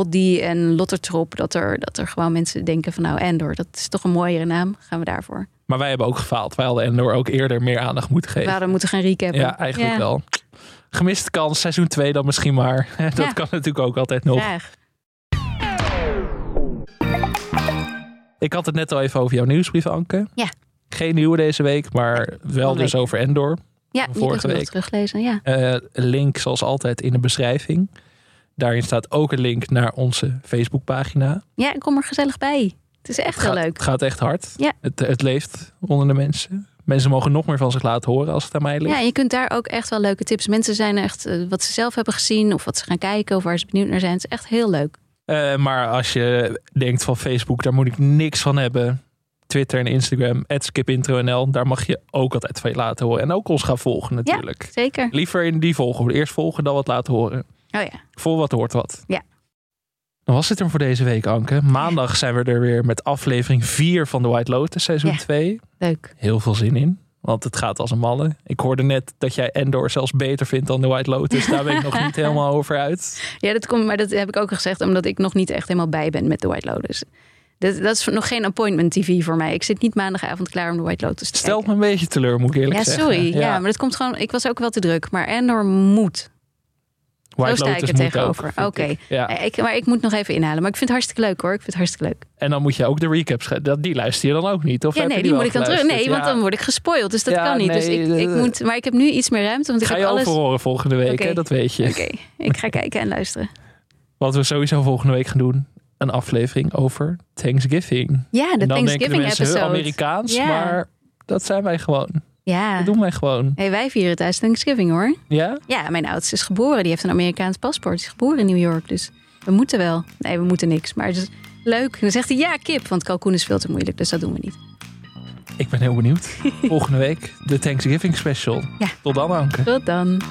S3: D en Lottertrop. Dat er, dat er gewoon mensen denken van nou Endor, dat is toch een mooiere naam. Gaan we daarvoor.
S2: Maar wij hebben ook gefaald. Wij hadden Endor ook eerder meer aandacht moeten
S3: We
S2: geven.
S3: hadden moeten gaan recappen.
S2: Ja, eigenlijk
S3: Ja,
S2: wel. Gemiste kans, seizoen 2 dan misschien maar. Dat
S3: Ja.
S2: kan natuurlijk ook altijd nog.
S3: Graag.
S2: Ik had het net al even over jouw nieuwsbrief, Anke.
S3: Ja.
S2: Geen nieuwe deze week, maar wel dus
S3: week.
S2: over Endor.
S3: Ja,
S2: Vorige week.
S3: teruglezen. Ja.
S2: Eh, link zoals altijd in de beschrijving. Daarin staat ook een link naar onze Facebookpagina.
S3: ja, kom er gezellig bij. Het is echt heel leuk.
S2: gaat echt hard.
S3: Ja.
S2: Het, het leeft onder de mensen. Mensen mogen nog meer van zich laten horen als het aan mij ligt.
S3: Ja, je kunt daar ook echt wel leuke tips. Mensen zijn echt eh, wat ze zelf hebben gezien of wat ze gaan kijken of waar ze benieuwd naar zijn. Het is echt heel leuk.
S2: Eh, maar als je denkt van Facebook, daar moet ik niks van hebben. Twitter en Instagram, skipintro.nl, daar mag je ook altijd van je laten horen. En ook ons gaan volgen natuurlijk.
S3: Zeker.
S2: Liever in die volgorde. Eerst volgen, dan wat laten horen.
S3: Oh ja.
S2: Voor wat hoort wat.
S3: Ja.
S2: Dan was het er voor deze week, Anke. Maandag zijn we er weer met aflevering 4 van The White Lotus, seizoen
S3: Ja.
S2: 2.
S3: Leuk.
S2: Heel veel zin in. Want het gaat als een malle. Ik hoorde net dat jij Endor zelfs beter vindt dan The White Lotus. Daar ben ik nog niet helemaal over uit.
S3: Ja, dat komt, maar dat heb ik ook gezegd omdat ik nog niet echt helemaal bij ben met The White Lotus. Dat, dat is nog geen appointment TV voor mij. Ik zit niet maandagavond klaar om The White Lotus te
S2: Stelt me
S3: kijken.
S2: een beetje teleur, moet ik eerlijk
S3: Ja,
S2: zeggen.
S3: sorry. Ja. maar dat komt gewoon. Ik was ook wel te druk. Maar Endor moet.
S2: White
S3: sta ik er tegenover. Oké.
S2: Ja.
S3: Eh, Ik, maar ik moet nog even inhalen. Maar ik vind het hartstikke leuk hoor. Ik vind het hartstikke leuk.
S2: En dan moet je ook de recaps. Dat- Die luister je dan ook niet? Of
S3: Ja, nee, die
S2: wel
S3: moet ik dan terug. Nee, want dan word ik gespoild. Dus dat
S2: Ja,
S3: kan niet. dus ik, ik
S2: eh,
S3: moet, maar ik heb nu iets meer ruimte. Want ik
S2: Ga
S3: heb
S2: je
S3: alles.
S2: horen volgende week, hè? dat weet je.
S3: Oké, ik ga kijken en luisteren.
S2: Wat we sowieso volgende week gaan doen. Een aflevering over Thanksgiving.
S3: Ja, de Thanksgiving episode.
S2: Amerikaans. Maar dat zijn wij gewoon.
S3: Ja.
S2: Dat doen wij gewoon.
S3: Hey, wij vieren thuis Thanksgiving hoor.
S2: Ja?
S3: Ja, mijn oudste is geboren. Die heeft een Amerikaans paspoort. Die is geboren in New York. Dus we moeten wel. Nee, we moeten niks. Maar het is leuk. En dan zegt hij ja, kip. Want kalkoen is veel te moeilijk. Dus dat doen we niet.
S2: Ik ben heel benieuwd. volgende week de Thanksgiving special.
S3: Ja.
S2: Tot dan, Anke.
S3: Tot dan.